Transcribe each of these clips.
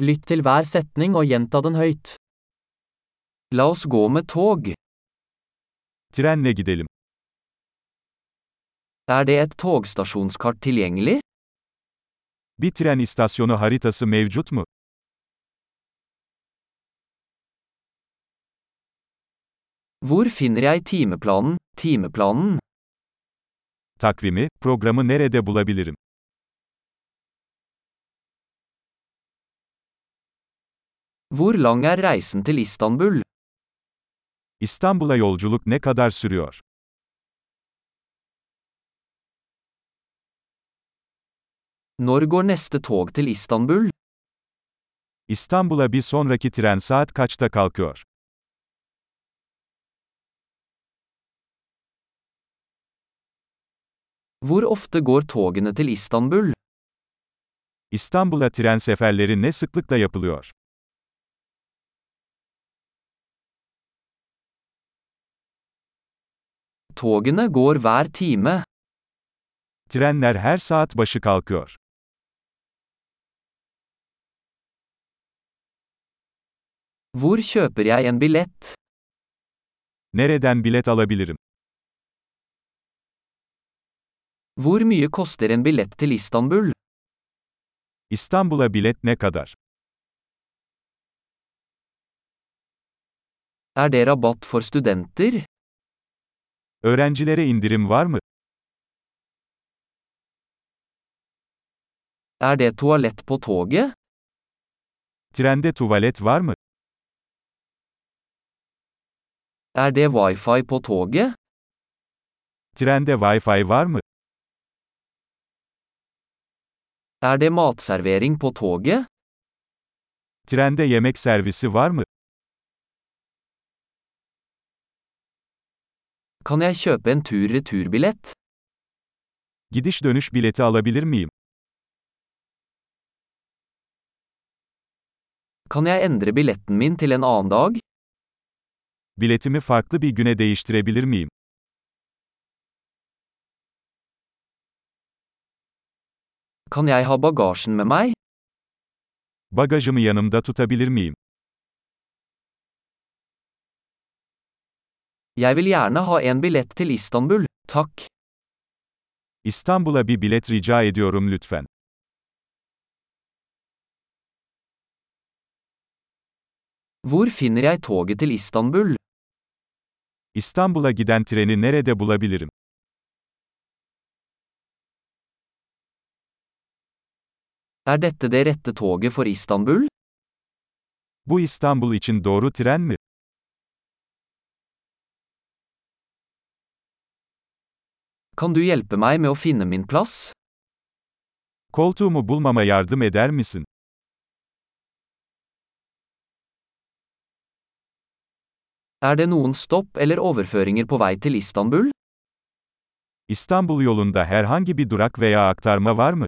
Lytt til hver setning og gjenta den høyt. La oss gå med tog. Trenle gidelim. Er det et togstasjonskart tilgjengelig? Bir tren istasyonu haritası mevcut mu? Hvor finner jeg timeplanen, timeplanen? Takvimi, programı nerede bulabilirim? Hvor lang er reisen til Istanbul? İstanbul'a yolculuk ne kadar sürüyor? Når går neste tog til Istanbul? İstanbul'a bir sonraki tren saat kaçta kalkıyor? Hvor ofte går togene til Istanbul? İstanbul'a tren seferleri ne sıklıkla yapılıyor? Togene går hver time. Trenler her saat başı kalkıyor. Hvor kjøper jeg en billett? Nereden bilet alabilirim? Hvor mye koster en billett til Istanbul? İstanbul'a bilet ne kadar? Er det rabatt for studenter? Öğrencilere indirim var mı? Er det toalett på toget? Trende tuvalet var mı? Er det wifi på toget? Trende Wi-Fi var mı? Er det matservering på toget? Trende yemek servisi var mı? Kan jeg kjøpe en tur-retur-billett? Gidiş dönüş bileti alabilir miyim? Kan jeg endre billetten min til en annen dag? Biletimi farklı bir güne değiştirebilir miyim? Kan jeg ha bagasjen med meg? Bagajımı yanımda tutabilir miyim? Jeg vil gjerne ha en billett til Istanbul, takk. İstanbul'a bir bilet rica ediyorum lütfen. Hvor finner jeg toget til Istanbul? İstanbul'a giden treni nerede bulabilirim? Er dette det rette toget for Istanbul? Bu İstanbul için doğru tren mi? Kan du hjelpe meg med å finne min plass? Koltuğumu bulmama yardım eder misin? Er det noen stopp eller overføringer på vei til Istanbul? İstanbul yolunda herhangi bir durak veya aktarma var mı?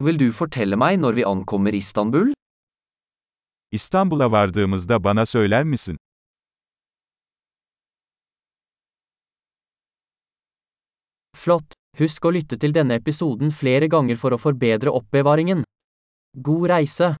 Vil du fortelle meg når vi ankommer Istanbul? İstanbul'a vardığımızda bana söyler misin? Flott! Husk å lytte til denne episoden flere ganger for å forbedre oppbevaringen. God reise!